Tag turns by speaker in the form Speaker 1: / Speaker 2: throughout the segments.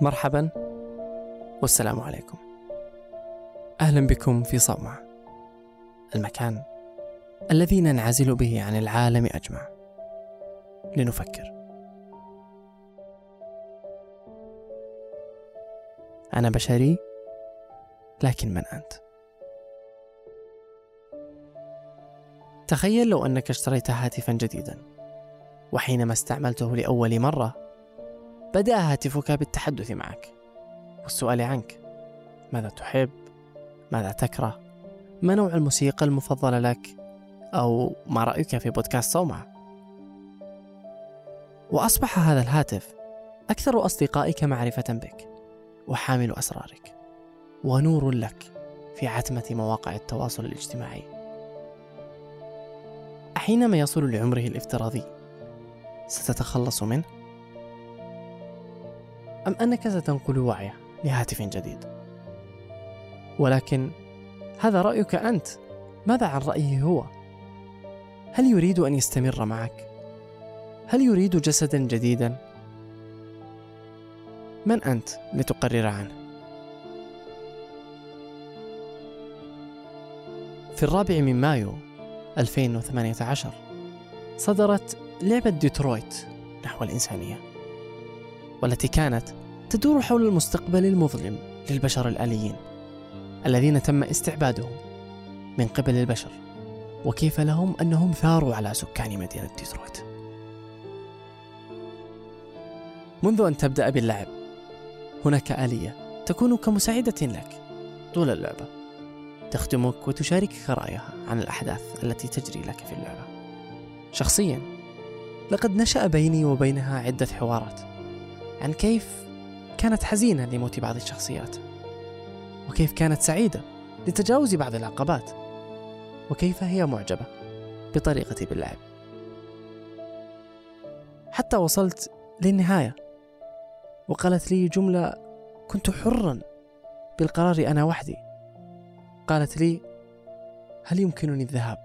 Speaker 1: مرحبا والسلام عليكم. أهلا بكم في صومعه المكان الذي ننعزل به عن العالم أجمع. لنفكر. أنا بشري لكن من أنت؟ تخيل لو أنك اشتريت هاتفا جديدا وحينما استعملته لأول مرة بدأ هاتفك بالتحدث معك والسؤال عنك ماذا تحب؟ ماذا تكره؟ ما نوع الموسيقى المفضلة لك؟ أو ما رأيك في بودكاست صومعة؟ وأصبح هذا الهاتف أكثر أصدقائك معرفة بك وحامل أسرارك ونور لك في عتمة مواقع التواصل الاجتماعي أحينما يصل لعمره الافتراضي ستتخلص منه؟ أم أنك ستنقل وعيه لهاتف جديد ولكن هذا رأيك أنت ماذا عن رأيه هو؟ هل يريد أن يستمر معك؟ هل يريد جسدا جديدا؟ من أنت لتقرر عنه؟ في الرابع من مايو 2018 صدرت لعبة ديترويت نحو الإنسانية والتي كانت تدور حول المستقبل المظلم للبشر الآليين الذين تم استعبادهم من قبل البشر وكيف لهم أنهم ثاروا على سكان مدينة ديترويت. منذ أن تبدأ باللعب هناك آلية تكون كمساعدة لك طول اللعبة تخدمك وتشاركك رأيها عن الأحداث التي تجري لك في اللعبة. شخصيا لقد نشأ بيني وبينها عدة حوارات. عن كيف كانت حزينة لموت بعض الشخصيات وكيف كانت سعيدة لتجاوز بعض العقبات وكيف هي معجبة بطريقتي باللعب. حتى وصلت للنهاية وقالت لي جملة كنت حرا بالقرار أنا وحدي. قالت لي هل يمكنني الذهاب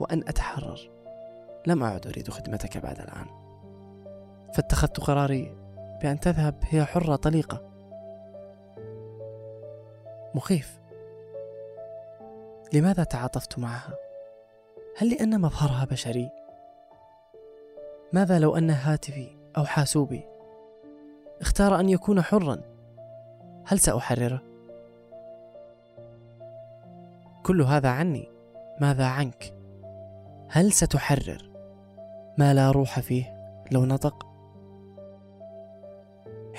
Speaker 1: وأن أتحرر؟ لم أعد أريد خدمتك بعد الآن. فاتخذت قراري بأن تذهب هي حرة طليقة. مخيف. لماذا تعاطفت معها؟ هل لأن مظهرها بشري؟ ماذا لو أن هاتفي أو حاسوبي؟ اختار أن يكون حرا. هل سأحرره؟ كل هذا عني. ماذا عنك؟ هل ستحرر؟ ما لا روح فيه لو نطق؟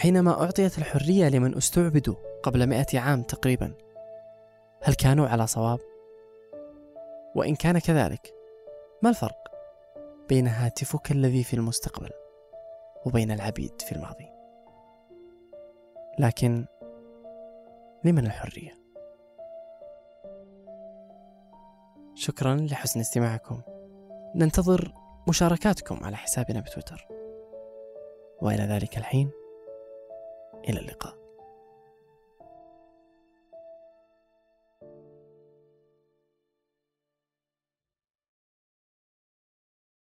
Speaker 1: حينما أعطيت الحرية لمن استعبدوا قبل مئة عام تقريبا هل كانوا على صواب؟ وإن كان كذلك ما الفرق بين هاتفك الذي في المستقبل وبين العبيد في الماضي؟ لكن لمن الحرية؟ شكرا لحسن استماعكم ننتظر مشاركاتكم على حسابنا بتويتر وإلى ذلك الحين إلى اللقاء.